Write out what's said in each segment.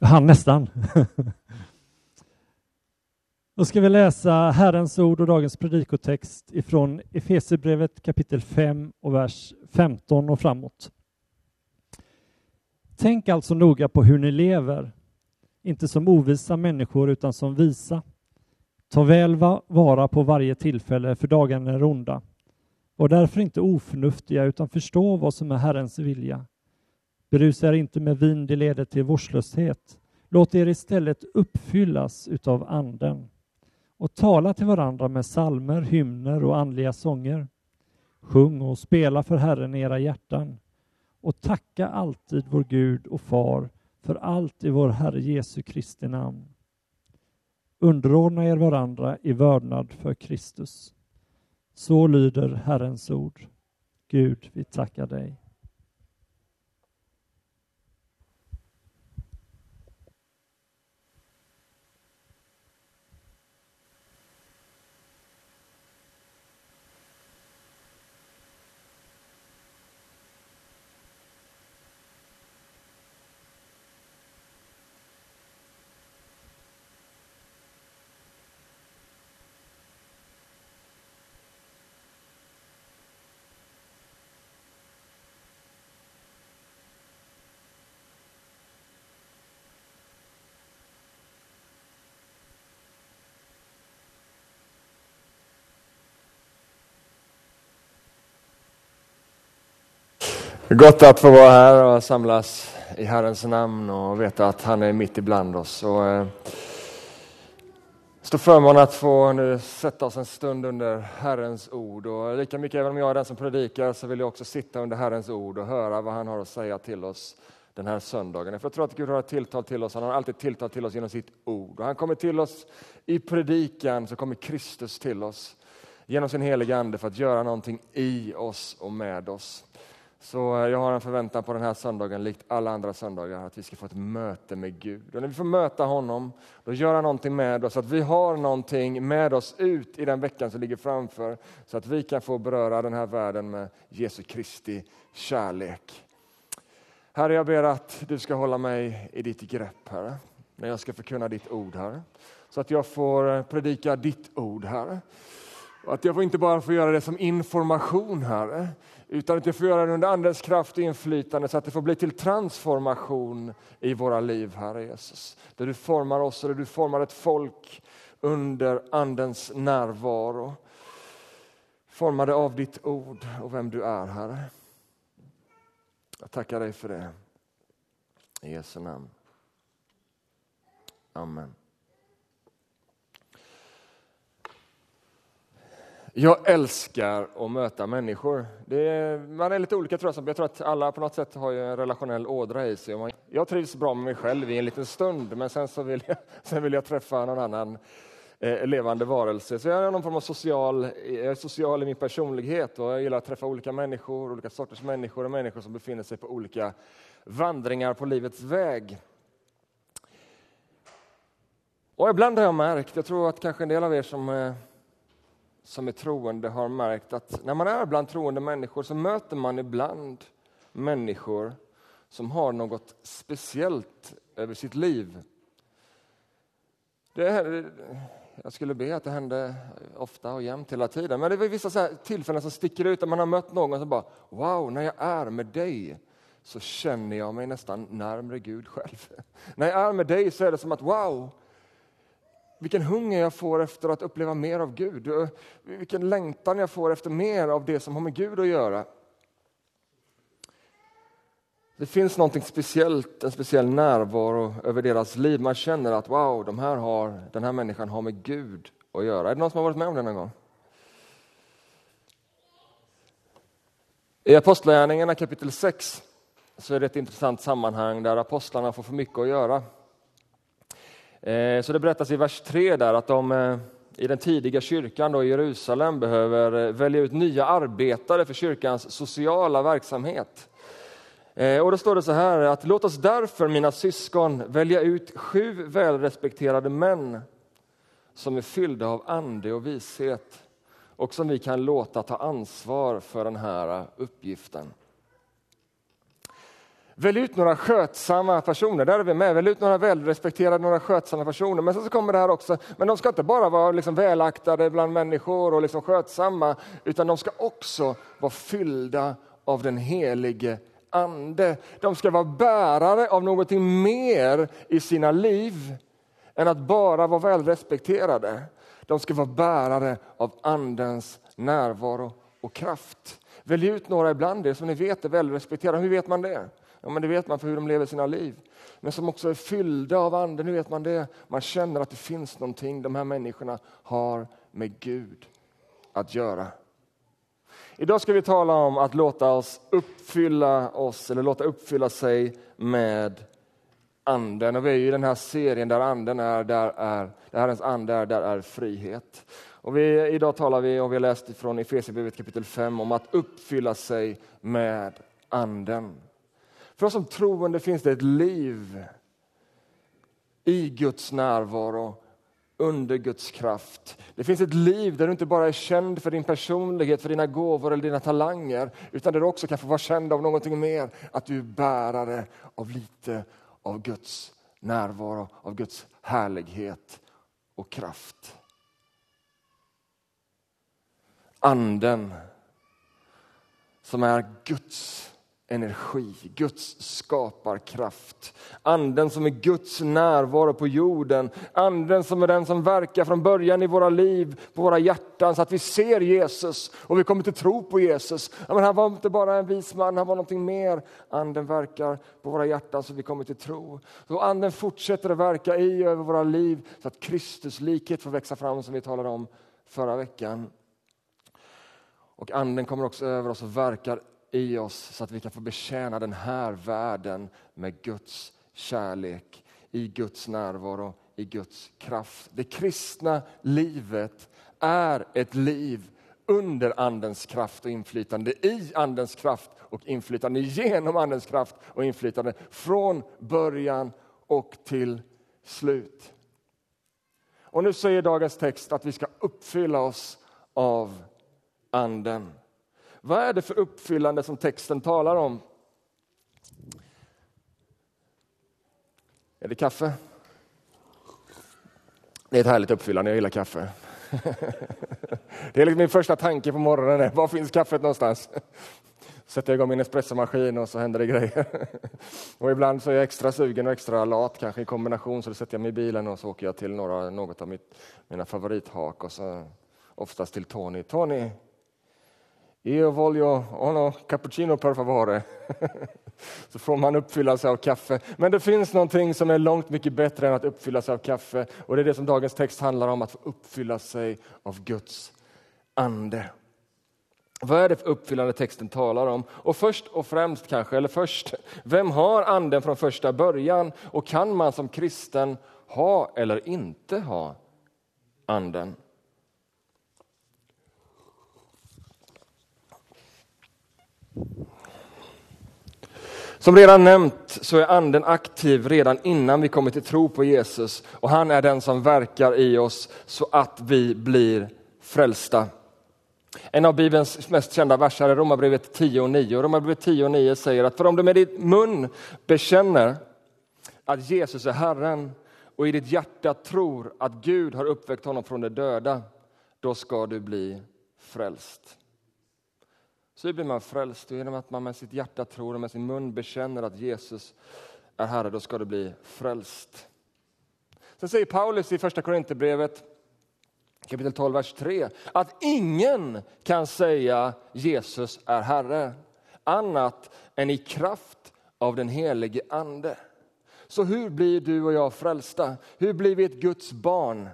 Han nästan. Då ska vi läsa Herrens ord och dagens predikotext ifrån Efesierbrevet kapitel 5 och vers 15 och framåt. Tänk alltså noga på hur ni lever, inte som ovisa människor utan som visa. Ta väl vara på varje tillfälle, för dagarna är onda. Var därför inte oförnuftiga, utan förstå vad som är Herrens vilja. Berusa er inte med vin, det leder till vårdslöshet. Låt er istället uppfyllas utav Anden och tala till varandra med salmer, hymner och andliga sånger. Sjung och spela för Herren i era hjärtan och tacka alltid vår Gud och Far för allt i vår Herre Jesu Kristi namn. Underordna er varandra i vördnad för Kristus. Så lyder Herrens ord. Gud, vi tackar dig. Gott att få vara här och samlas i Herrens namn och veta att han är mitt ibland oss. Och, eh, stor förmån att få nu sätta oss en stund under Herrens ord. Och lika mycket, även om jag är den som predikar, så vill jag också sitta under Herrens ord och höra vad han har att säga till oss den här söndagen. För jag tror att Gud har ett tilltal till oss. Han har alltid tilltal till oss genom sitt ord. Och han kommer till oss i predikan, så kommer Kristus till oss genom sin heliga Ande för att göra någonting i oss och med oss. Så eh, jag har en förväntan på den här söndagen, likt alla andra söndagar, att vi ska få ett möte med Gud. Och när vi får möta honom, då gör han någonting med oss, att vi har någonting med oss ut i den veckan som ligger framför, så att vi kan få beröra den här världen med Jesu Kristi kärlek. Herre, jag ber att du ska hålla mig i ditt grepp, Herre, när jag ska förkunna ditt ord, Herre. Så att jag får predika ditt ord, Herre. Och att jag inte bara får göra det som information, Herre, utan att jag får göra det under Andens kraft och inflytande så att det får bli till transformation i våra liv, Herre Jesus. Där du formar oss och där du formar ett folk under Andens närvaro. Formade av ditt ord och vem du är, Herre. Jag tackar dig för det. I Jesu namn. Amen. Jag älskar att möta människor. Är, man är lite olika tror jag. Jag tror att alla på något sätt har en relationell ådra i sig. Jag trivs bra med mig själv i en liten stund, men sen så vill jag, sen vill jag träffa någon annan eh, levande varelse. Så jag är någon form av social, jag är social i min personlighet och jag gillar att träffa olika människor, olika sorters människor och människor som befinner sig på olika vandringar på livets väg. Och ibland har jag märkt, jag tror att kanske en del av er som eh, som är troende har märkt att när man är bland troende människor så möter man ibland människor som har något speciellt över sitt liv. Det här, jag skulle be att det hände ofta och jämt hela tiden, men det är vissa så tillfällen som sticker ut där man har mött någon som bara Wow, när jag är med dig så känner jag mig nästan närmre Gud själv. när jag är med dig så är det som att wow, vilken hunger jag får efter att uppleva mer av Gud. Vilken längtan jag får efter mer av det som har med Gud att göra. Det finns något speciellt, en speciell närvaro över deras liv. Man känner att wow, de här har, den här människan har med Gud att göra. Är det någon som har varit med om det någon gång? I Apostlagärningarna kapitel 6 så är det ett intressant sammanhang där apostlarna får för mycket att göra. Eh, så det berättas i vers 3 där att de eh, i den tidiga kyrkan då i Jerusalem behöver eh, välja ut nya arbetare för kyrkans sociala verksamhet. Och då står det så här att låt oss därför mina syskon välja ut sju välrespekterade män som är fyllda av ande och vishet och som vi kan låta ta ansvar för den här uppgiften. Välj ut några skötsamma personer, där är vi med. Välj ut några välrespekterade, några skötsamma personer. Men så kommer det här också, men de ska inte bara vara liksom välaktade bland människor och liksom skötsamma, utan de ska också vara fyllda av den helige Ande. De ska vara bärare av någonting mer i sina liv än att bara vara välrespekterade. De ska vara bärare av Andens närvaro och kraft. Välj ut några ibland er som ni vet är välrespekterade. Hur vet man det? Ja, men det vet man för hur de lever sina liv. Men som också är fyllda av Anden. Hur vet man det? Man känner att det finns någonting de här människorna har med Gud att göra. Idag ska vi tala om att låta oss uppfylla oss, eller låta uppfylla sig med anden. Och vi är i den här serien där anden är, där är, där Herrens ande är, där är frihet. Och vi, idag talar vi, och vi har läst från Efesierbrevet kapitel 5, om att uppfylla sig med anden. För oss som troende finns det ett liv i Guds närvaro, under Guds kraft. Det finns ett liv där du inte bara är känd för din personlighet, för dina gåvor eller dina talanger, utan där du också kan få vara känd av någonting mer, att du är bärare av lite av Guds närvaro, av Guds härlighet och kraft. Anden som är Guds energi, Guds skaparkraft. Anden som är Guds närvaro på jorden. Anden som är den som verkar från början i våra liv, på våra hjärtan så att vi ser Jesus och vi kommer till tro på Jesus. Men han var inte bara en vis man, han var någonting mer. Anden verkar på våra hjärtan så att vi kommer till tro. Så anden fortsätter att verka i över våra liv så att Kristus likhet får växa fram som vi talade om förra veckan. Och anden kommer också över oss och verkar i oss så att vi kan få betjäna den här världen med Guds kärlek, i Guds närvaro, i Guds kraft. Det kristna livet är ett liv under Andens kraft och inflytande, i Andens kraft och inflytande, genom Andens kraft och inflytande, från början och till slut. Och nu säger dagens text att vi ska uppfylla oss av Anden. Vad är det för uppfyllande som texten talar om? Är det kaffe? Det är ett härligt uppfyllande, jag gillar kaffe. Det är liksom min första tanke på morgonen, var finns kaffet någonstans? Sätter jag igång min espressomaskin och så händer det grejer. Och ibland så är jag extra sugen och extra lat, kanske i kombination, så då sätter jag mig i bilen och så åker jag till några, något av mitt, mina favorithak och så oftast till Tony. Tony, Io voglio uno cappuccino per favore. Så får man uppfylla sig av kaffe. Men det finns någonting som är långt mycket bättre än att uppfylla sig av kaffe. Och det är det som dagens text handlar om, att få uppfylla sig av Guds ande. Vad är det för uppfyllande texten talar om? Och först och främst kanske, eller först, vem har anden från första början? Och kan man som kristen ha eller inte ha anden? Som redan nämnt så är anden aktiv redan innan vi kommer till tro på Jesus och han är den som verkar i oss så att vi blir frälsta. En av Bibelns mest kända verser är Romarbrevet 10 och 9. Romarbrevet 10 och 9 säger att för om du med din mun bekänner att Jesus är Herren och i ditt hjärta tror att Gud har uppväckt honom från de döda, då ska du bli frälst. Så blir man frälst genom att man med sitt hjärta tror och med sin mun bekänner att Jesus är Herre, då ska du bli frälst. Sen säger Paulus i första Korinthierbrevet kapitel 12, vers 3 att ingen kan säga Jesus är Herre annat än i kraft av den helige Ande. Så hur blir du och jag frälsta? Hur blir vi ett Guds barn?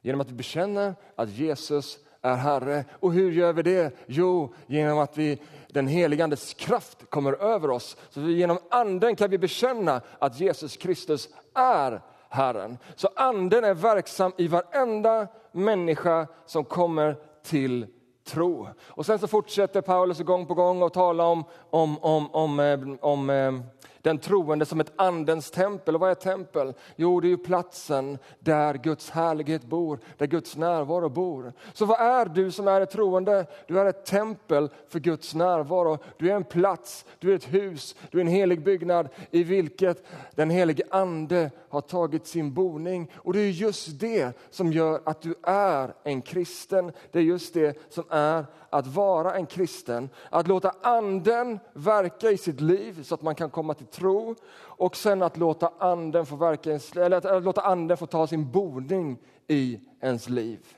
Genom att vi bekänner att Jesus är Herre. Och hur gör vi det? Jo, genom att vi, den helige Andes kraft kommer över oss. Så genom anden kan vi bekänna att Jesus Kristus är Herren. Så anden är verksam i varenda människa som kommer till tro. Och sen så fortsätter Paulus gång på gång att tala om, om, om, om, eh, om, om den troende som ett andens tempel. Och vad är tempel? Jo, det är ju platsen där Guds härlighet bor, där Guds närvaro bor. Så vad är du som är ett troende? Du är ett tempel för Guds närvaro. Du är en plats, du är ett hus, du är en helig byggnad i vilket den helige ande har tagit sin boning. Och det är just det som gör att du är en kristen. Det är just det som är att vara en kristen. Att låta anden verka i sitt liv så att man kan komma till tro och sen att låta anden få, verka, eller att låta anden få ta sin boning i ens liv.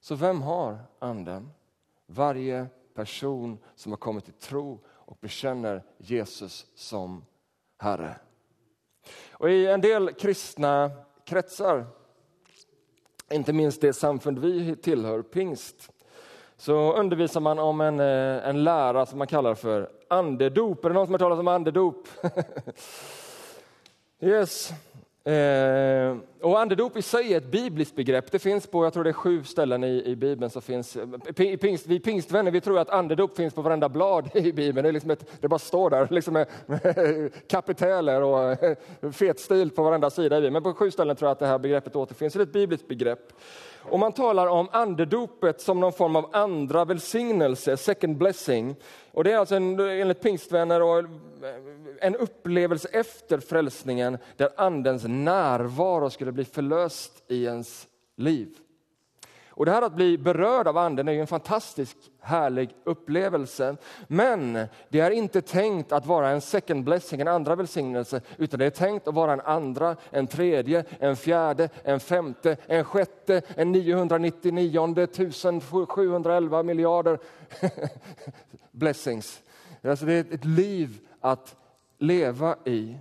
Så vem har anden? Varje person som har kommit till tro och bekänner Jesus som Herre. Och I en del kristna kretsar, inte minst det samfund vi tillhör, pingst, så undervisar man om en, eh, en lära som man kallar för andedop. Är det någon som har talat om andedop? yes. Eh, och andedop i sig är ett bibliskt begrepp. Det finns på jag tror det är sju ställen i, i Bibeln. Så finns, eh, i pingst, vi pingstvänner vi tror att andedop finns på varenda blad i Bibeln. Det, är liksom ett, det bara står där liksom med, med kapiteler och eh, fet stil på varenda sida. I Bibeln. Men på sju ställen tror jag att det här begreppet återfinns. Det är ett bibliskt begrepp. Och man talar om andedopet som någon form av andra välsignelse, second blessing. Och det är alltså en, enligt pingstvänner och eh, en upplevelse efter frälsningen där andens närvaro skulle bli förlöst i ens liv. Och det här att bli berörd av anden är ju en fantastisk härlig upplevelse. Men det är inte tänkt att vara en second blessing, en andra välsignelse, utan det är tänkt att vara en andra, en tredje, en fjärde, en femte, en sjätte, en 999, 1711 miljarder blessings. Alltså det är ett liv att leva i.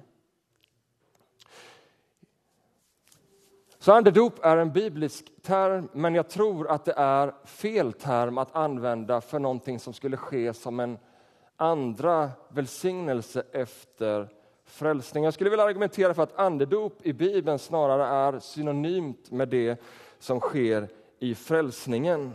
Så andedop är en biblisk term, men jag tror att det är fel term att använda för någonting som skulle ske som en andra välsignelse efter frälsning. Jag skulle vilja argumentera för att andedop i Bibeln snarare är synonymt med det som sker i frälsningen.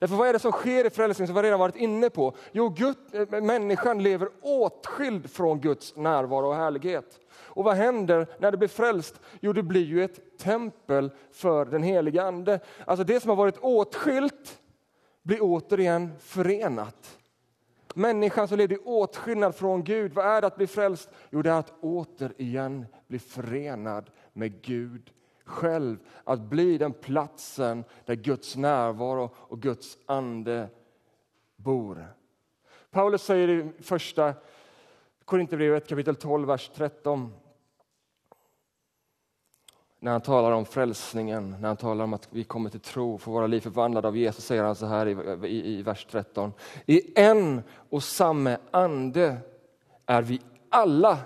Därför vad är det som sker i frälsningen som vi redan varit inne på? Jo, Gud, eh, människan lever åtskild från Guds närvaro och härlighet. Och vad händer när du blir frälst? Jo, det blir ju ett tempel för den helige Ande. Alltså det som har varit åtskilt blir återigen förenat. Människan som levde i åtskillnad från Gud, vad är det att bli frälst? Jo, det är att återigen bli förenad med Gud själv. Att bli den platsen där Guds närvaro och Guds ande bor. Paulus säger i första Korinthierbrevet kapitel 12, vers 13 när han talar om frälsningen, när han talar om att vi kommer till tro, får våra liv förvandlade av Jesus, säger han så här i, i, i vers 13. I en och samma ande är vi alla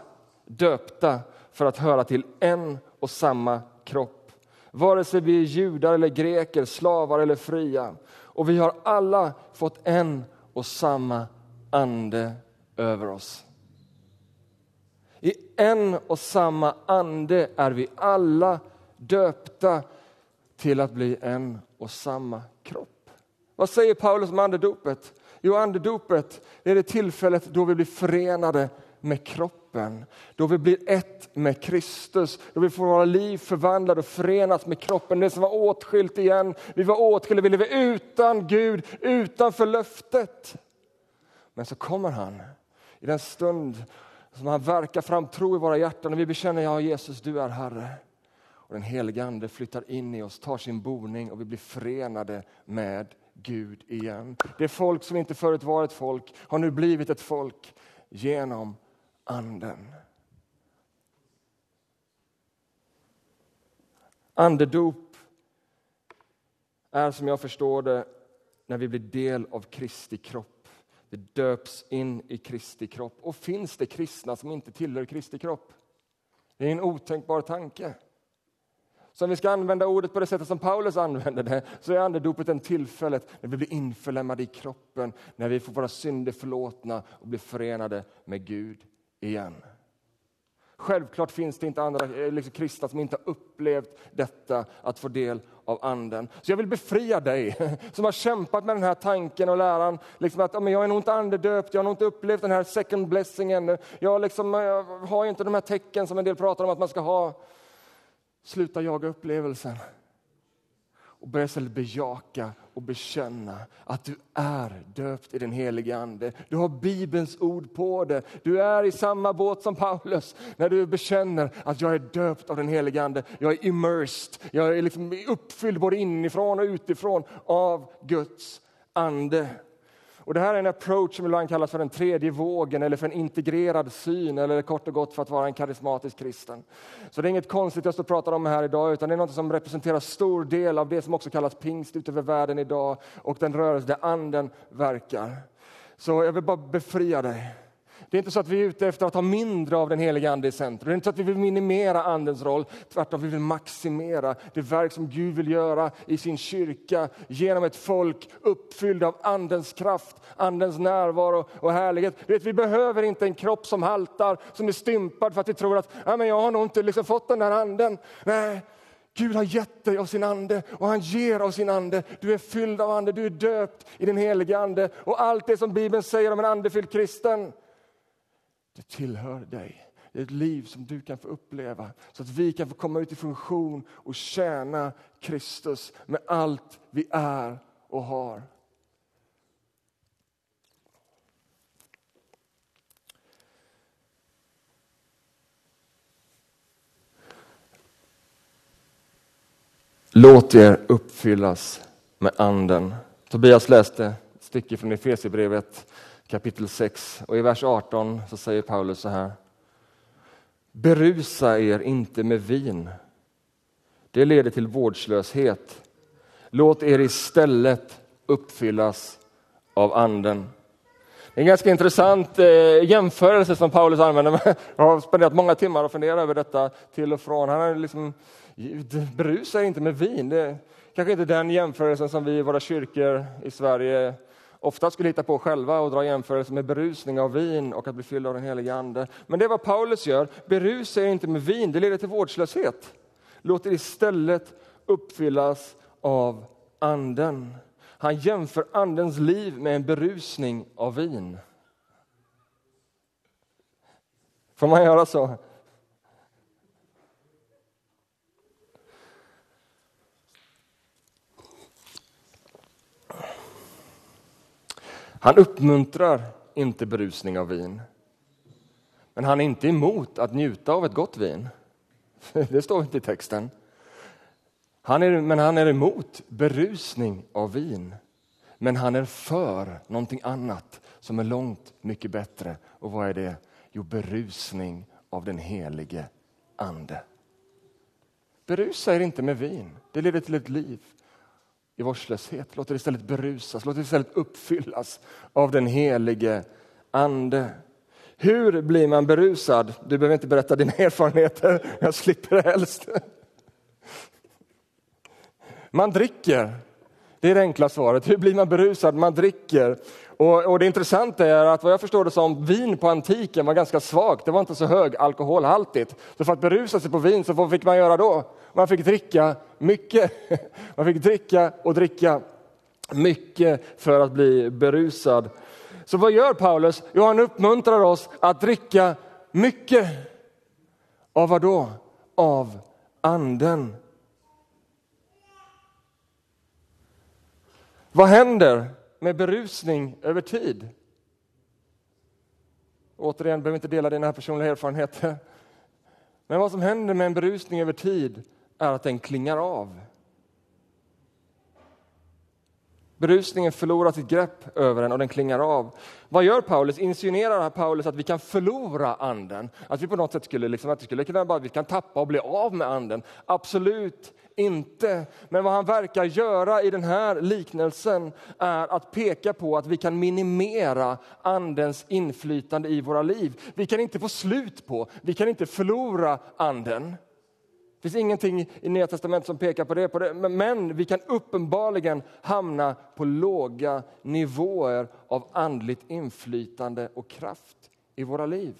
döpta för att höra till en och samma kropp. Vare sig vi är judar eller greker, slavar eller fria. Och vi har alla fått en och samma ande över oss. I en och samma ande är vi alla döpta till att bli en och samma kropp. Vad säger Paulus om andedopet? Jo, andedopet är det tillfället då vi blir förenade med kroppen. Då vi blir ett med Kristus, då vi får våra liv förvandlade och förenas med kroppen. Det som var åtskilt igen. Vi var åtskilda, vi lever utan Gud, utanför löftet. Men så kommer han i den stund som han verkar fram tro i våra hjärtan och vi bekänner ja Jesus, du är Herre. Och den helige Ande flyttar in i oss, tar sin boning och vi blir förenade med Gud igen. Det folk som inte förut var ett folk har nu blivit ett folk genom Anden. Andedop är som jag förstår det när vi blir del av Kristi kropp. Vi döps in i Kristi kropp. Och finns det kristna som inte tillhör Kristi kropp? Det är en otänkbar tanke. Så om vi ska använda ordet på det sättet som Paulus använder det så är andedopet en tillfället när vi blir införlämmade i kroppen, när vi får våra synder förlåtna och blir förenade med Gud igen. Självklart finns det inte andra eh, liksom, kristna som inte har upplevt detta, att få del av Anden. Så jag vill befria dig som har kämpat med den här tanken och läran. Liksom att jag är nog inte andedöpt, jag har nog inte upplevt den här second blessing ännu. Jag, liksom, eh, jag har inte de här tecken som en del pratar om att man ska ha. Sluta jaga upplevelsen och börja istället bejaka och bekänna att du är döpt i den helige Ande. Du har Bibelns ord på det. Du är i samma båt som Paulus när du bekänner att jag är döpt av den helige Ande. Jag är immersed, jag är liksom uppfylld både inifrån och utifrån av Guds ande. Och det här är en approach som ibland kallas för den tredje vågen eller för en integrerad syn eller kort och gott för att vara en karismatisk kristen. Så det är inget konstigt jag står och pratar om här idag utan det är något som representerar stor del av det som också kallas pingst utöver världen idag och den rörelse där anden verkar. Så jag vill bara befria dig. Det är inte så att vi är ute efter att ha mindre av den heliga Ande i centrum. Det är inte så att vi vill minimera Andens roll. Tvärtom, vi vill maximera det verk som Gud vill göra i sin kyrka genom ett folk uppfylld av Andens kraft, Andens närvaro och härlighet. Vet, vi behöver inte en kropp som haltar, som är stympad för att vi tror att ja, men jag har nog inte liksom fått den där Anden. Nej, Gud har gett dig av sin ande och han ger av sin ande. Du är fylld av ande, du är döpt i den helige ande. Och allt det som Bibeln säger om en andefylld kristen, det tillhör dig. Det är ett liv som du kan få uppleva så att vi kan få komma ut i funktion och tjäna Kristus med allt vi är och har. Låt er uppfyllas med Anden. Tobias läste ett stycke från Efesierbrevet kapitel 6 och i vers 18 så säger Paulus så här. Berusa er inte med vin. Det leder till vårdslöshet. Låt er istället uppfyllas av Anden. Det är en ganska intressant eh, jämförelse som Paulus använder. Jag har spenderat många timmar och funderat över detta till och från. Han har liksom, berusa er inte med vin. Det är kanske inte den jämförelsen som vi i våra kyrkor i Sverige ofta skulle hitta på själva och dra jämförelser med berusning av vin och att bli fylld av den helige Ande. Men det är vad Paulus gör. Berusa er inte med vin, det leder till vårdslöshet. Låt er istället uppfyllas av Anden. Han jämför Andens liv med en berusning av vin. Får man göra så? Han uppmuntrar inte berusning av vin. Men han är inte emot att njuta av ett gott vin. Det står inte i texten. Han är, men han är emot berusning av vin. Men han är för någonting annat som är långt mycket bättre. Och vad är det? Jo, berusning av den helige Ande. Berusa er inte med vin. Det leder till ett liv i vårdslöshet. Låt det istället berusas, låt det istället uppfyllas av den helige Ande. Hur blir man berusad? Du behöver inte berätta dina erfarenheter, jag slipper det helst. Man dricker. Det är det enkla svaret. Hur blir man berusad? Man dricker. Och, och, Det intressanta är att vad jag förstår det som vin på antiken var ganska svagt. Det var inte så hög alkoholhaltigt. Så för att berusa sig på vin, så vad fick man göra då? Man fick dricka mycket. Man fick dricka och dricka mycket för att bli berusad. Så vad gör Paulus? Jo, han uppmuntrar oss att dricka mycket. Av vad då? Av anden. Vad händer med berusning över tid? Återigen, behöver inte dela dina personliga erfarenheter. Men vad som händer med en berusning över tid är att den klingar av. Berusningen förlorar sitt grepp över en. och den klingar av. Vad gör Paulus? Insinuerar Paulus att vi kan förlora anden? Att vi på något sätt skulle, liksom, att vi skulle kunna bara, vi kan tappa och bli av med anden? Absolut inte. Men vad han verkar göra i den här liknelsen är att peka på att vi kan minimera andens inflytande i våra liv. Vi kan inte få slut på, vi kan inte förlora anden. Det finns ingenting i Nya Testamentet som pekar på det, på det, men vi kan uppenbarligen hamna på låga nivåer av andligt inflytande och kraft i våra liv.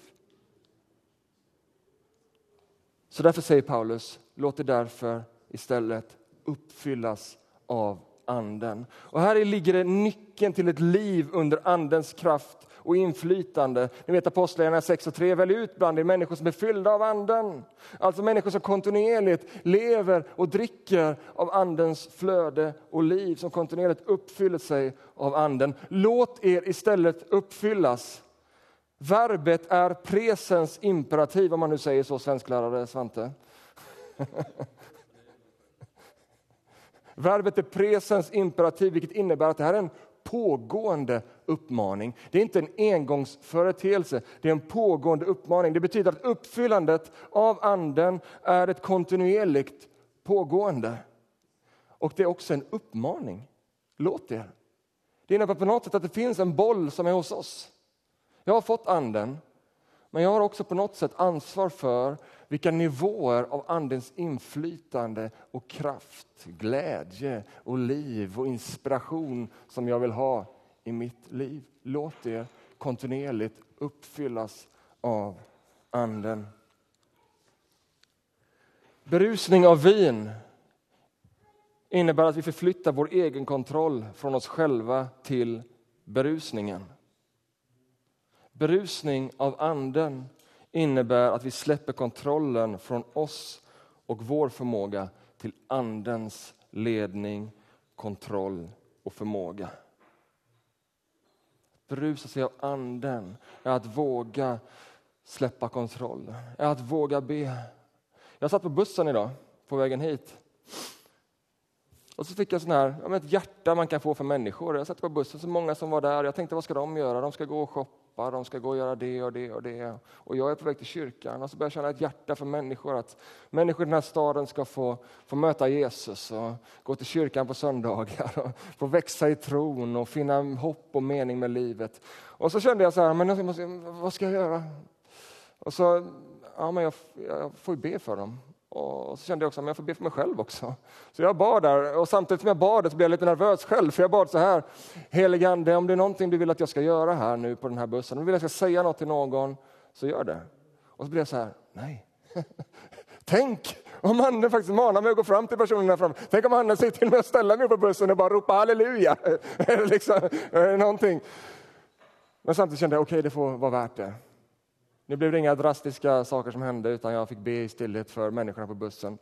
Så därför säger Paulus, låt det därför istället uppfyllas av anden. Och här ligger det nyckeln till ett liv under andens kraft och inflytande. Ni vet Apostlagärningarna 6 och 3, välj ut bland er människor som är fyllda av anden. Alltså människor som kontinuerligt lever och dricker av andens flöde och liv, som kontinuerligt uppfyller sig av anden. Låt er istället uppfyllas. Verbet är presens imperativ, om man nu säger så, svensklärare Svante. Verbet är presens imperativ, vilket innebär att det här är en pågående uppmaning. Det är inte en engångsföreteelse, det är en pågående uppmaning. Det betyder att uppfyllandet av Anden är ett kontinuerligt pågående. Och det är också en uppmaning. Låt er. Det innebär på något sätt att det finns en boll som är hos oss. Jag har fått Anden, men jag har också på något sätt ansvar för vilka nivåer av Andens inflytande och kraft, glädje och liv och inspiration som jag vill ha i mitt liv. Låt det kontinuerligt uppfyllas av Anden. Berusning av vin innebär att vi förflyttar vår egen kontroll från oss själva till berusningen. Berusning av Anden innebär att vi släpper kontrollen från oss och vår förmåga till Andens ledning, kontroll och förmåga. Att Berusa sig av Anden är att våga släppa kontrollen, är att våga be. Jag satt på bussen idag på vägen hit. Och så fick jag sån här, ett hjärta man kan få för människor. Jag satt på bussen, så många som var där. Jag tänkte, vad ska de göra? De ska gå och shoppa shoppa, de ska gå och göra det och det och det. Och jag är på väg till kyrkan och så börjar jag känna ett hjärta för människor. Att människor i den här staden ska få, få möta Jesus och gå till kyrkan på söndagar och få växa i tron och finna hopp och mening med livet. Och så kände jag så här, men vad ska jag göra? Och så, ja men jag, jag får ju be för dem. Och så kände jag också att jag får be för mig själv också. Så jag bad där och samtidigt som jag bad så blev jag lite nervös själv. För jag bad så här, helige Ande, om det är någonting du vill att jag ska göra här nu på den här bussen, om du vill att jag ska säga något till någon, så gör det. Och så blev jag så här, nej. Tänk om anden faktiskt manar mig att gå fram till personen där framme. Tänk om anden säger till mig att ställa mig på bussen och bara ropa halleluja. Eller liksom, någonting. Men samtidigt kände jag, okej okay, det får vara värt det. Nu blev det inga drastiska saker som hände utan jag fick be i stillhet för människorna på bussen.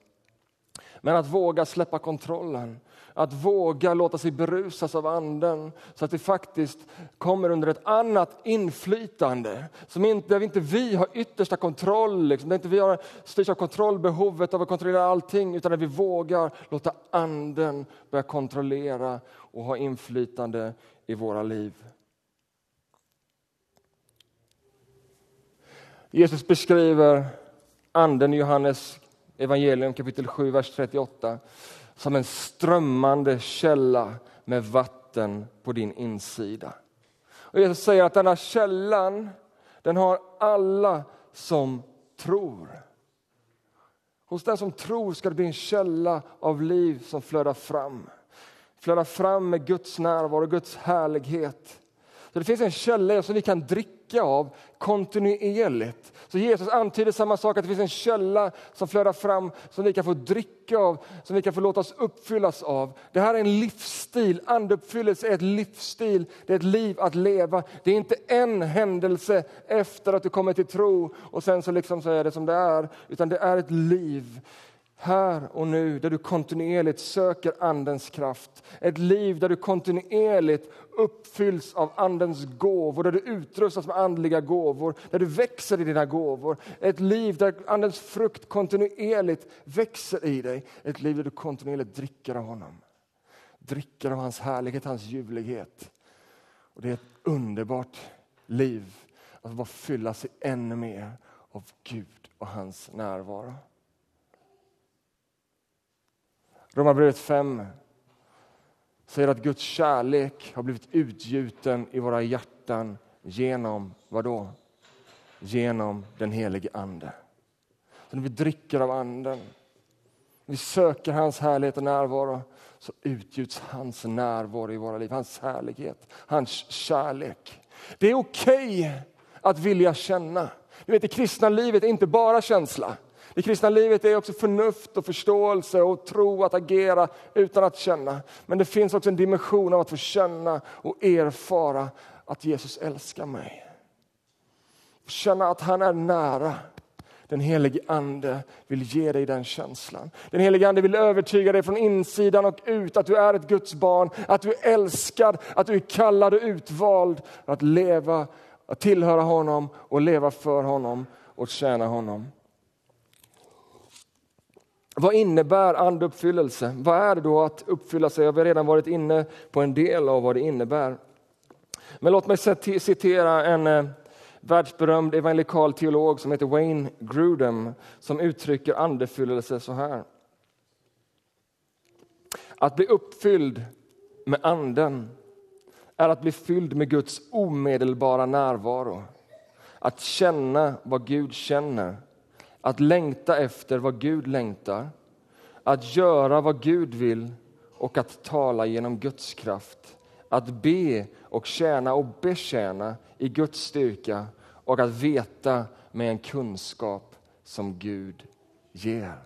Men att våga släppa kontrollen, att våga låta sig berusas av anden så att vi faktiskt kommer under ett annat inflytande. Som inte, där inte vi har yttersta kontroll, liksom, där inte vi har styrs av kontrollbehovet av att kontrollera allting utan där vi vågar låta anden börja kontrollera och ha inflytande i våra liv. Jesus beskriver anden i Johannes evangelium kapitel 7, vers 38 som en strömmande källa med vatten på din insida. Och Jesus säger att denna källan den har alla som tror. Hos den som tror ska det bli en källa av liv som flödar fram. Flödar fram med Guds närvaro, Guds härlighet. Så det finns en källa som vi kan dricka av kontinuerligt. Så Jesus antyder samma sak, att det finns en källa som flödar fram som vi kan få dricka av, som vi kan få låta oss uppfyllas av. Det här är en livsstil, andeuppfyllelse är ett livsstil, det är ett liv att leva. Det är inte en händelse efter att du kommer till tro och sen så, liksom så är det som det är, utan det är ett liv här och nu, där du kontinuerligt söker Andens kraft. Ett liv där du kontinuerligt uppfylls av Andens gåvor, där du utrustas med andliga gåvor, där du växer i dina gåvor. Ett liv där Andens frukt kontinuerligt växer i dig. Ett liv där du kontinuerligt dricker av honom. Dricker av hans härlighet, hans ljuvlighet. Och det är ett underbart liv att bara fylla sig ännu mer av Gud och hans närvaro. Romarbrevet 5 säger att Guds kärlek har blivit utgjuten i våra hjärtan genom vad då? Genom den helige Ande. Så när vi dricker av Anden, vi söker hans härlighet och närvaro, så utgjuts hans närvaro i våra liv, hans härlighet, hans kärlek. Det är okej okay att vilja känna. Du vet, det kristna livet är inte bara känsla. Det kristna livet är också förnuft och förståelse och tro att agera utan att känna. Men det finns också en dimension av att få känna och erfara att Jesus älskar mig. Känna att han är nära. Den helige Ande vill ge dig den känslan. Den helige Ande vill övertyga dig från insidan och ut att du är ett Guds barn, att du är älskad, att du är kallad och utvald att leva, att tillhöra honom och leva för honom och tjäna honom. Vad innebär andeuppfyllelse? Vad är det då att uppfylla sig? Jag har redan varit inne på en del av vad det innebär. Men låt mig citera en eh, världsberömd evangelikal teolog som heter Wayne Grudem som uttrycker andefyllelse så här. Att bli uppfylld med anden är att bli fylld med Guds omedelbara närvaro. Att känna vad Gud känner, att längta efter vad Gud längtar, att göra vad Gud vill och att tala genom Guds kraft. Att be och tjäna och betjäna i Guds styrka och att veta med en kunskap som Gud ger.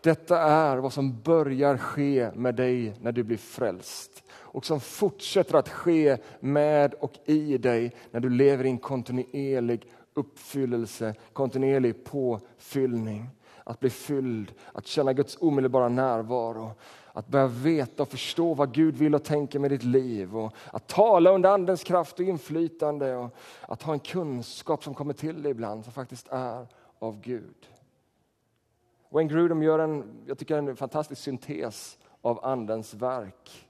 Detta är vad som börjar ske med dig när du blir frälst och som fortsätter att ske med och i dig när du lever i en kontinuerlig uppfyllelse, kontinuerlig påfyllning. Att bli fylld, att känna Guds omedelbara närvaro, att börja veta och förstå vad Gud vill och tänker med ditt liv. Och att tala under Andens kraft och inflytande. Och att ha en kunskap som kommer till dig ibland som faktiskt är av Gud. Wayne Grudem gör en, jag tycker en fantastisk syntes av Andens verk.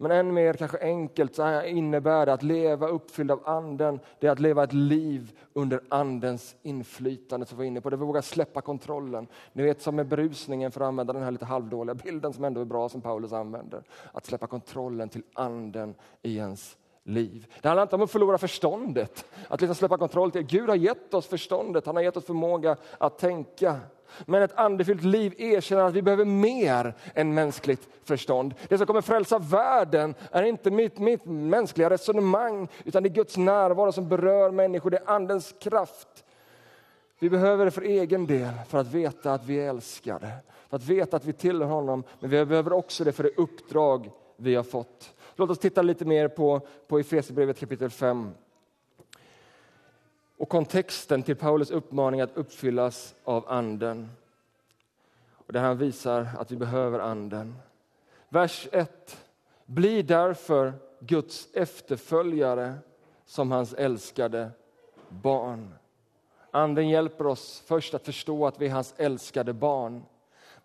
Men än mer kanske enkelt så innebär det att leva uppfylld av anden, det är att leva ett liv under andens inflytande som vi var inne på. Det våga släppa kontrollen. Ni vet som med berusningen för att använda den här lite halvdåliga bilden som ändå är bra som Paulus använder. Att släppa kontrollen till anden i ens liv. Det handlar inte om att förlora förståndet, att liksom släppa kontroll till. Gud har gett oss förståndet, han har gett oss förmåga att tänka. Men ett andefyllt liv erkänner att vi behöver mer än mänskligt förstånd. Det som kommer frälsa världen är inte mitt, mitt mänskliga resonemang, utan det är Guds närvaro som berör människor, det är andens kraft. Vi behöver det för egen del, för att veta att vi är älskade, för att veta att vi tillhör honom, men vi behöver också det för det uppdrag vi har fått. Låt oss titta lite mer på, på Efesierbrevet kapitel 5 och kontexten till Paulus uppmaning att uppfyllas av Anden. Och där han visar att vi behöver Anden. Vers 1. Bli därför Guds efterföljare som hans älskade barn. Anden hjälper oss först att förstå att vi är hans älskade barn.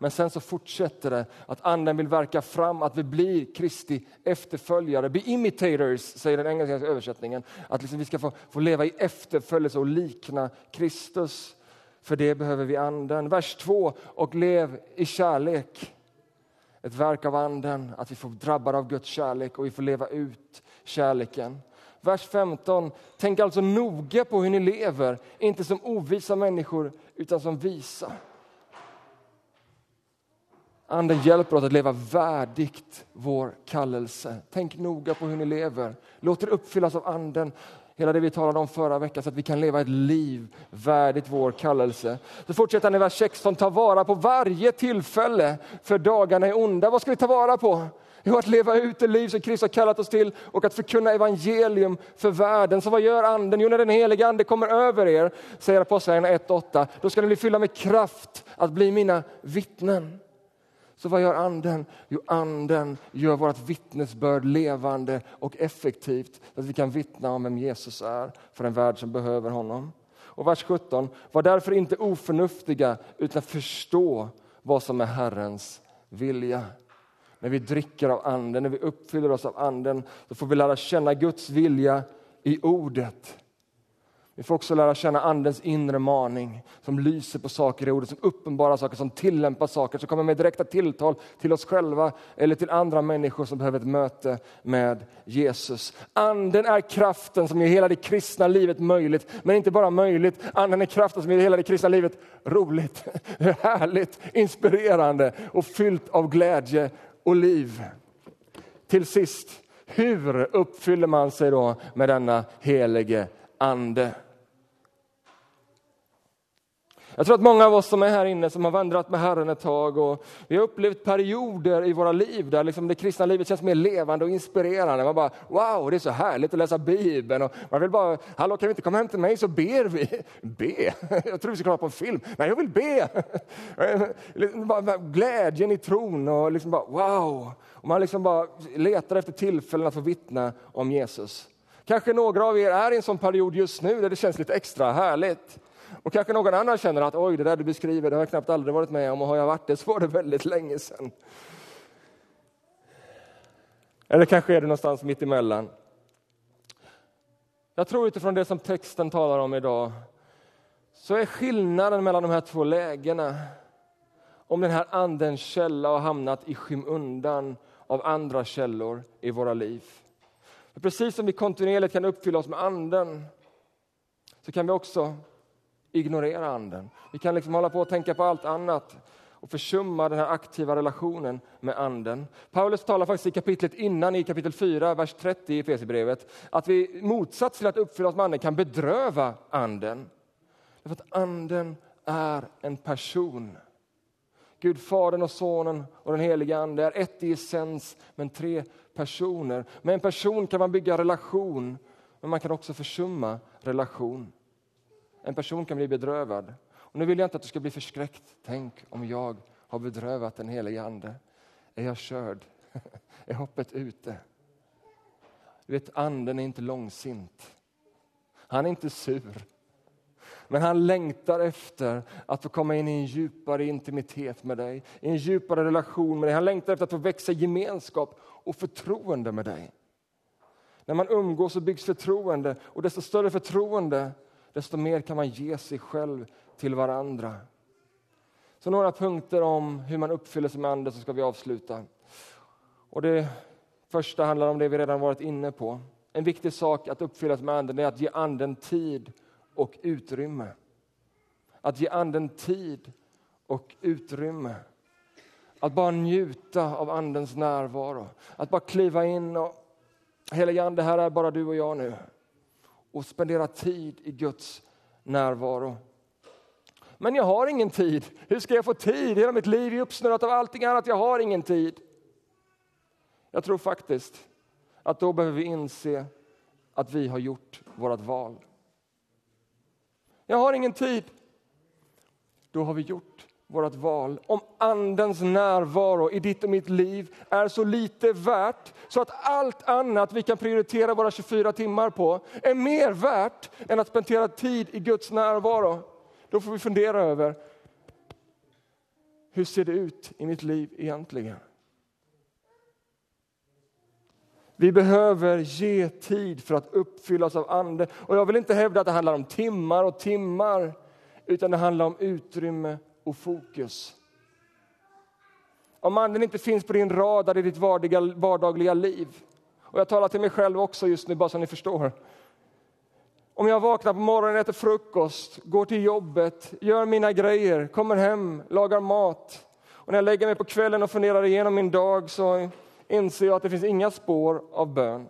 Men sen så fortsätter det att anden vill verka fram att vi blir Kristi efterföljare. Be imitators, säger den engelska översättningen. Att liksom vi ska få, få leva i efterföljelse och likna Kristus. För det behöver vi anden. Vers 2. Och lev i kärlek. Ett verk av anden, att vi får drabbade av Guds kärlek och vi får leva ut kärleken. Vers 15. Tänk alltså noga på hur ni lever, inte som ovisa människor utan som visa. Anden hjälper oss att leva värdigt vår kallelse. Tänk noga på hur ni lever. Låt er uppfyllas av Anden. Hela det vi talade om förra veckan så att vi kan leva ett liv värdigt vår kallelse. Så fortsätter han i vers 16. Ta vara på varje tillfälle för dagarna är onda. Vad ska vi ta vara på? Jo, att leva ut det liv som Kristus har kallat oss till och att förkunna evangelium för världen. Så vad gör anden? Jo, när den heliga ande kommer över er, säger Apostlagärningarna 1.8, då ska ni bli fyllda med kraft att bli mina vittnen. Så vad gör anden? Jo, anden gör vårt vittnesbörd levande och effektivt så att vi kan vittna om vem Jesus är för en värld som behöver honom. Och vers 17. Var därför inte oförnuftiga utan förstå vad som är Herrens vilja. När vi dricker av anden, när vi uppfyller oss av anden, så får vi lära känna Guds vilja i ordet. Vi får också lära känna Andens inre maning som lyser på saker i ordet, som uppenbarar saker, som tillämpar saker, som kommer med direkta tilltal till oss själva eller till andra människor som behöver ett möte med Jesus. Anden är kraften som gör hela det kristna livet möjligt, men inte bara möjligt, anden är kraften som gör hela det kristna livet roligt, härligt, inspirerande och fyllt av glädje och liv. Till sist, hur uppfyller man sig då med denna helige ande? Jag tror att många av oss som är här inne som har vandrat med Herren ett tag och vi har upplevt perioder i våra liv där liksom det kristna livet känns mer levande och inspirerande. Man bara wow, det är så härligt att läsa Bibeln och man vill bara, hallå kan vi inte komma hem till mig så ber vi. Be? Jag tror vi ska kolla på en film. Nej, jag vill be. Liksom glädjen i tron och liksom bara wow. Och man liksom bara letar efter tillfällen att få vittna om Jesus. Kanske några av er är i en sån period just nu där det känns lite extra härligt. Och kanske någon annan känner att oj, det där du beskriver, det har jag knappt aldrig varit med om och har jag varit det så var det väldigt länge sedan. Eller kanske är du någonstans mitt emellan. Jag tror utifrån det som texten talar om idag så är skillnaden mellan de här två lägena om den här andens källa har hamnat i skymundan av andra källor i våra liv. För precis som vi kontinuerligt kan uppfylla oss med anden så kan vi också ignorera anden. Vi kan liksom hålla på och tänka på allt annat och försumma den här aktiva relationen med anden. Paulus talar faktiskt i kapitlet innan, i kapitel 4, vers 30 i Efesierbrevet, att vi motsats till att uppfylla oss med anden kan bedröva anden. Därför att anden är en person. Gud, Fadern och Sonen och den helige Ande är ett i essens, men tre personer. Med en person kan man bygga relation, men man kan också försumma relation. En person kan bli bedrövad. Och nu vill jag inte att du ska bli förskräckt. Tänk om jag har bedrövat den helige Ande. Är jag körd? är hoppet ute? Du vet, anden är inte långsint. Han är inte sur. Men han längtar efter att få komma in i en djupare intimitet med dig, i en djupare relation med dig. Han längtar efter att få växa i gemenskap och förtroende med dig. När man umgås så byggs förtroende och desto större förtroende, desto mer kan man ge sig själv till varandra. Så några punkter om hur man uppfyller sig med Anden så ska vi avsluta. Och det första handlar om det vi redan varit inne på. En viktig sak att uppfylla sig med Anden är att ge Anden tid och utrymme. Att ge Anden tid och utrymme. Att bara njuta av Andens närvaro. Att bara kliva in och helige Ande, här är bara du och jag nu. Och spendera tid i Guds närvaro. Men jag har ingen tid. Hur ska jag få tid? Hela mitt liv är uppsnurrat av allting annat. Jag har ingen tid. Jag tror faktiskt att då behöver vi inse att vi har gjort vårt val. Jag har ingen tid. Då har vi gjort vårt val. Om Andens närvaro i ditt och mitt liv är så lite värt så att allt annat vi kan prioritera våra 24 timmar på är mer värt än att spendera tid i Guds närvaro. Då får vi fundera över hur ser det ut i mitt liv egentligen? Vi behöver ge tid för att uppfyllas av Ande. Och jag vill inte hävda att det handlar om timmar och timmar, utan det handlar om utrymme och fokus. Om Anden inte finns på din radar i ditt vardagliga liv, och jag talar till mig själv också just nu, bara så ni förstår. Om jag vaknar på morgonen, äter frukost, går till jobbet, gör mina grejer, kommer hem, lagar mat. Och när jag lägger mig på kvällen och funderar igenom min dag så inser jag att det finns inga spår av bön.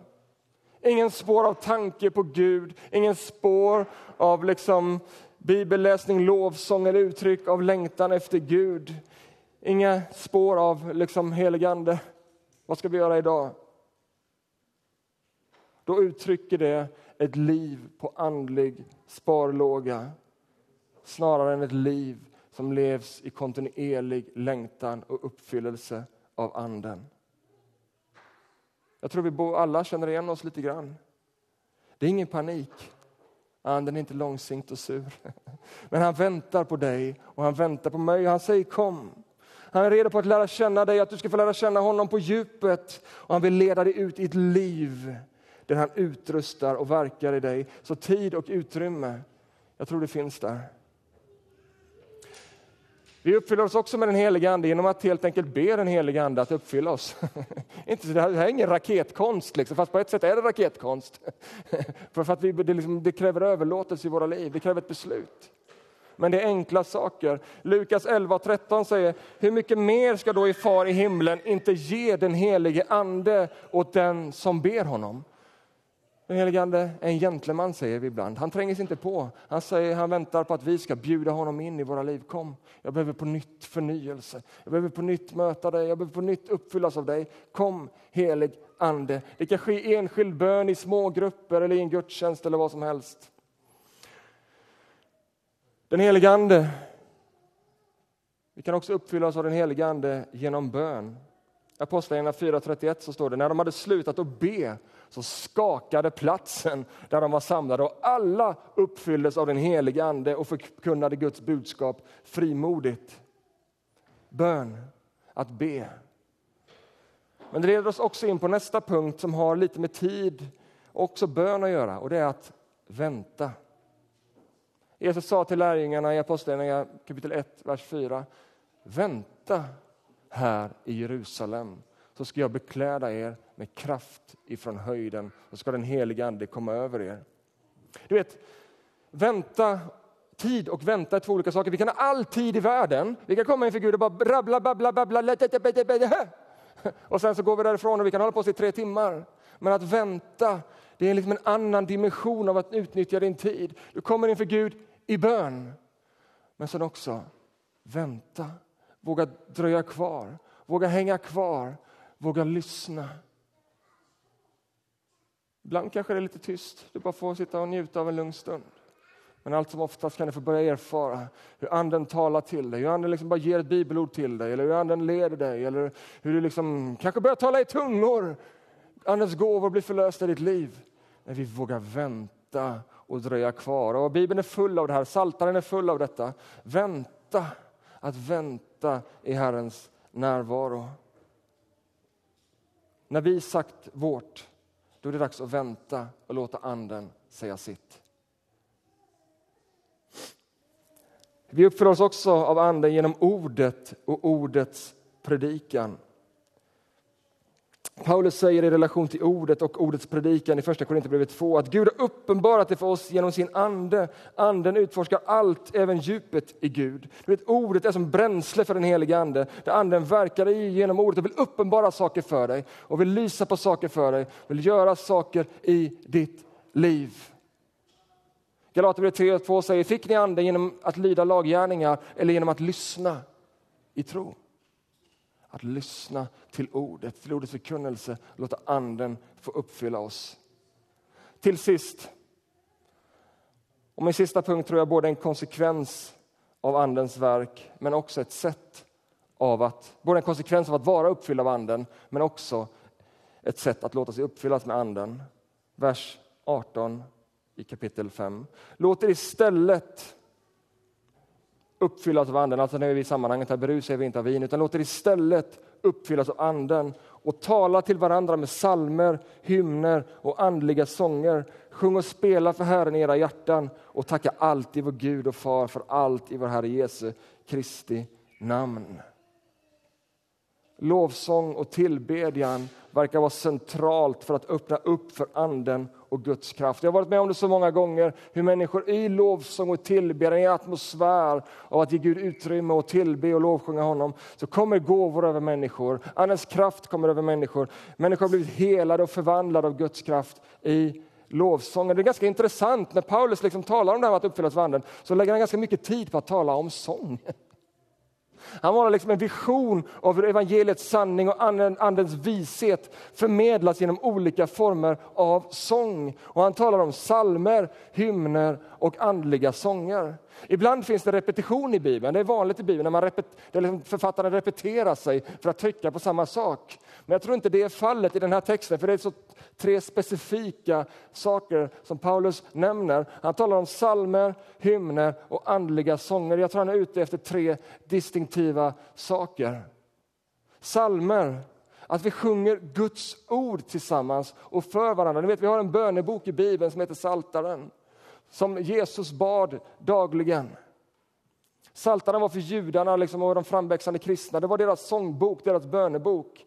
Ingen spår av tanke på Gud, ingen spår av liksom bibelläsning, lovsång eller uttryck av längtan efter Gud. Inga spår av liksom heligande. Vad ska vi göra idag? Då uttrycker det ett liv på andlig sparlåga snarare än ett liv som levs i kontinuerlig längtan och uppfyllelse av Anden. Jag tror vi alla känner igen oss lite grann. Det är ingen panik. Anden är inte långsint och sur. Men han väntar på dig och han väntar på mig. Han säger kom. Han är redo på att lära känna dig, att du ska få lära känna honom på djupet. Och han vill leda dig ut i ett liv där han utrustar och verkar i dig. Så tid och utrymme, jag tror det finns där. Vi uppfyller oss också med den heliga Ande genom att helt enkelt be den heliga Ande att uppfylla oss. Inte, det här är ingen raketkonst, liksom, fast på ett sätt är det raketkonst. för att vi, det, liksom, det kräver överlåtelse i våra liv, det kräver ett beslut. Men det är enkla saker. Lukas 11 och 13 säger, hur mycket mer ska då i far i himlen inte ge den helige Ande åt den som ber honom? Den helige Ande är en gentleman, säger vi ibland. Han tränger sig inte på. Han säger han väntar på att vi ska bjuda honom in i våra liv. Kom, jag behöver på nytt förnyelse. Jag behöver på nytt möta dig. Jag behöver på nytt uppfyllas av dig. Kom, helig Ande. Det kan ske i enskild bön, i små grupper eller i en gudstjänst eller vad som helst. Den helige Ande. Vi kan också uppfyllas av den helige Ande genom bön. Apostlagärningarna 4.31 så står det, när de hade slutat att be så skakade platsen där de var samlade och alla uppfylldes av den helige Ande och förkunnade Guds budskap frimodigt. Bön, att be. Men det leder oss också in på nästa punkt som har lite med tid och också bön att göra och det är att vänta. Jesus sa till lärjungarna i Apostlagärningarna kapitel 1, vers 4. Vänta här i Jerusalem så ska jag bekläda er med kraft ifrån höjden så ska den helige Ande komma över er. Du vet, vänta, tid och vänta är två olika saker. Vi kan ha all tid i världen. Vi kan komma inför Gud och bara rabbla, babbla, babbla. Och sen så går vi därifrån och vi kan hålla på oss i tre timmar. Men att vänta, det är liksom en annan dimension av att utnyttja din tid. Du kommer inför Gud i bön. Men sen också vänta, våga dröja kvar, våga hänga kvar, våga lyssna. Ibland kanske det är lite tyst, du bara får sitta och njuta av en lugn stund. Men allt som oftast kan du få börja erfara hur Anden talar till dig, hur Anden liksom bara ger ett bibelord till dig, eller hur Anden leder dig, eller hur du liksom kanske börjar tala i tungor. Andens gåvor blir förlösta i ditt liv. När vi vågar vänta och dröja kvar. Och Bibeln är full av det här, Saltaren är full av detta. Vänta, att vänta i Herrens närvaro. När vi sagt vårt, då är det dags att vänta och låta Anden säga sitt. Vi uppför oss också av Anden genom ordet och ordets predikan. Paulus säger i relation till ordet och ordets predikan i första Korinthierbrevet 2 att Gud har uppenbarat det för oss genom sin ande. Anden utforskar allt, även djupet i Gud. Du vet, ordet är som bränsle för den helige Ande, där Anden verkar i genom ordet och vill uppenbara saker för dig och vill lysa på saker för dig, vill göra saker i ditt liv. Galaterbrevet 3 och 2 säger, fick ni anden genom att lyda laggärningar eller genom att lyssna i tro? Att lyssna till ordet, till ordets förkunnelse, och låta anden få uppfylla oss. Till sist, och min sista punkt tror jag både en konsekvens av andens verk, men också ett sätt av att, både en konsekvens av att vara uppfylld av anden, men också ett sätt att låta sig uppfyllas med anden. Vers 18 i kapitel 5. Låt er istället uppfyllas av anden, alltså nu är vi i sammanhanget här, berusar vi inte av vin, utan låt er istället uppfyllas av anden och tala till varandra med salmer, hymner och andliga sånger. Sjung och spela för Herren i era hjärtan och tacka alltid vår Gud och Far för allt i vår Herre Jesu Kristi namn. Lovsång och tillbedjan verkar vara centralt för att öppna upp för anden och Guds kraft. Jag har varit med om det så många gånger, hur människor i lovsång och tillbedjan, i atmosfär av att ge Gud utrymme och tillbe och lovsjunga honom, så kommer gåvor över människor. Andens kraft kommer över människor. Människor har blivit helade och förvandlade av Guds kraft i lovsången. Det är ganska intressant, när Paulus liksom talar om det här med att uppfyllas av anden, så lägger han ganska mycket tid på att tala om sång. Han målar liksom en vision av hur evangeliets sanning och andens vishet förmedlas genom olika former av sång. Och han talar om salmer, hymner och andliga sånger. Ibland finns det repetition i Bibeln. Det är vanligt i Bibeln när man repet, liksom författaren repeterar sig för att trycka på samma sak. Men jag tror inte det är fallet i den här texten, för det är så tre specifika saker som Paulus nämner. Han talar om salmer, hymner och andliga sånger. Jag tror han är ute efter tre distinktiva saker. Salmer, att vi sjunger Guds ord tillsammans och för varandra. Ni vet, vi har en bönebok i Bibeln som heter Saltaren som Jesus bad dagligen. Saltarna var för judarna liksom, och de framväxande kristna. Det var deras sångbok, deras bönebok.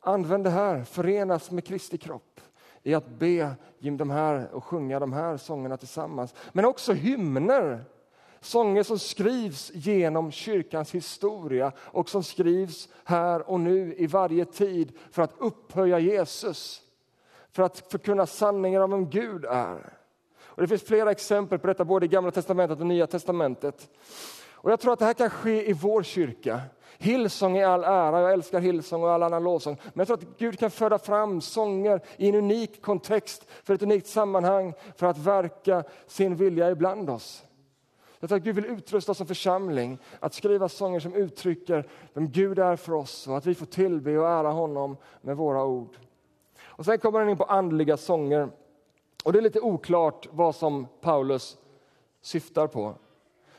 Använd det här, förenas med Kristi kropp i att be de här och sjunga de här sångerna tillsammans. Men också hymner. Sånger som skrivs genom kyrkans historia och som skrivs här och nu i varje tid för att upphöja Jesus för att förkunna sanningen om vem Gud är. Och det finns flera exempel på detta både i Gamla testamentet och Nya testamentet. Och jag tror att det här kan ske i vår kyrka. Hillsong i all ära, jag älskar Hillsong och all annan lovsång. Men jag tror att Gud kan föra fram sånger i en unik kontext, för ett unikt sammanhang, för att verka sin vilja ibland oss. Jag tror att Gud vill utrusta oss som församling att skriva sånger som uttrycker vem Gud är för oss och att vi får tillbe och ära honom med våra ord. Och Sen kommer han in på andliga sånger. Och Det är lite oklart vad som Paulus syftar på.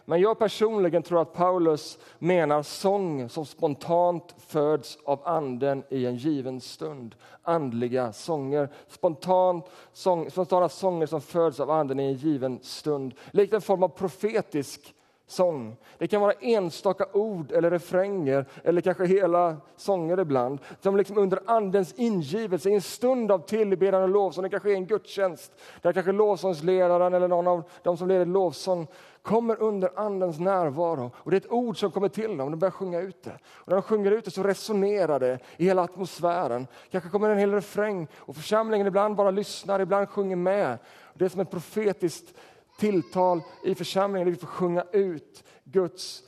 Men jag personligen tror att Paulus menar sång som spontant föds av anden i en given stund. Andliga sånger, spontant sång, spontana sånger som föds av anden i en given stund. Likt en form av profetisk sång. Det kan vara enstaka ord eller refränger eller kanske hela sånger ibland. Som liksom under andens ingivelse, i en stund av tillbedjan och lovsång, det kanske är en gudstjänst, där kanske lovsångsledaren eller någon av de som leder lovsång kommer under andens närvaro. Och det är ett ord som kommer till dem, de börjar sjunga ut det. Och när de sjunger ut det så resonerar det i hela atmosfären. Kanske kommer en hel refräng och församlingen ibland bara lyssnar, ibland sjunger med. Det är som ett profetiskt tilltal i församlingen där vi får sjunga ut Guds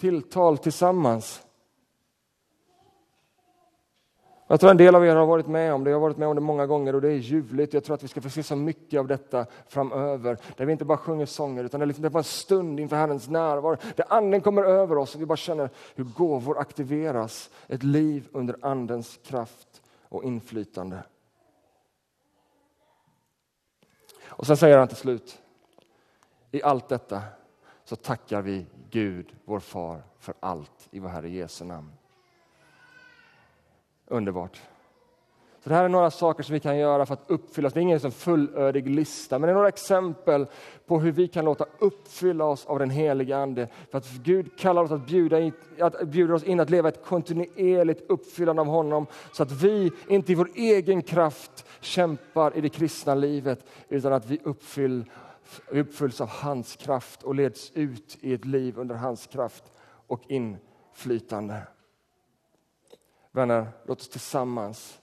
tilltal tillsammans. Jag tror en del av er har varit med om det, jag har varit med om det många gånger och det är ljuvligt. Jag tror att vi ska få se så mycket av detta framöver. Där vi inte bara sjunger sånger utan det är, liksom, bara en stund inför Herrens närvaro. Där anden kommer över oss och vi bara känner hur gåvor aktiveras. Ett liv under andens kraft och inflytande. Och sen säger han till slut, i allt detta så tackar vi Gud, vår far, för allt i vår Herre Jesu namn. Underbart. Så det här är några saker som vi kan göra för att uppfylla Det är ingen fullödig lista, men det är några exempel på hur vi kan låta uppfylla oss av den heliga Ande. För att Gud kallar oss att bjuda, in, att bjuda oss in att leva ett kontinuerligt uppfyllande av honom. Så att vi inte i vår egen kraft kämpar i det kristna livet, utan att vi uppfyll, uppfylls av hans kraft och leds ut i ett liv under hans kraft och inflytande. Vänner, låt oss tillsammans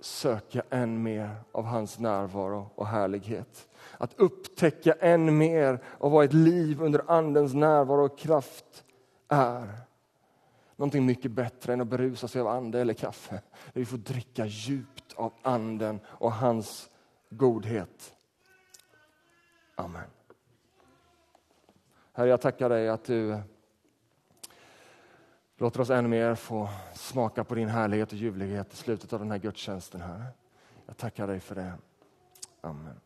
söka än mer av hans närvaro och härlighet. Att upptäcka än mer av vad ett liv under Andens närvaro och kraft är. Någonting mycket bättre än att berusa sig av ande eller kaffe. Vi får dricka djupt av Anden och hans godhet. Amen. Herre, jag tackar dig att du låter oss ännu mer få smaka på din härlighet och ljuvlighet i slutet av den här gudstjänsten. Herre. Jag tackar dig för det. Amen.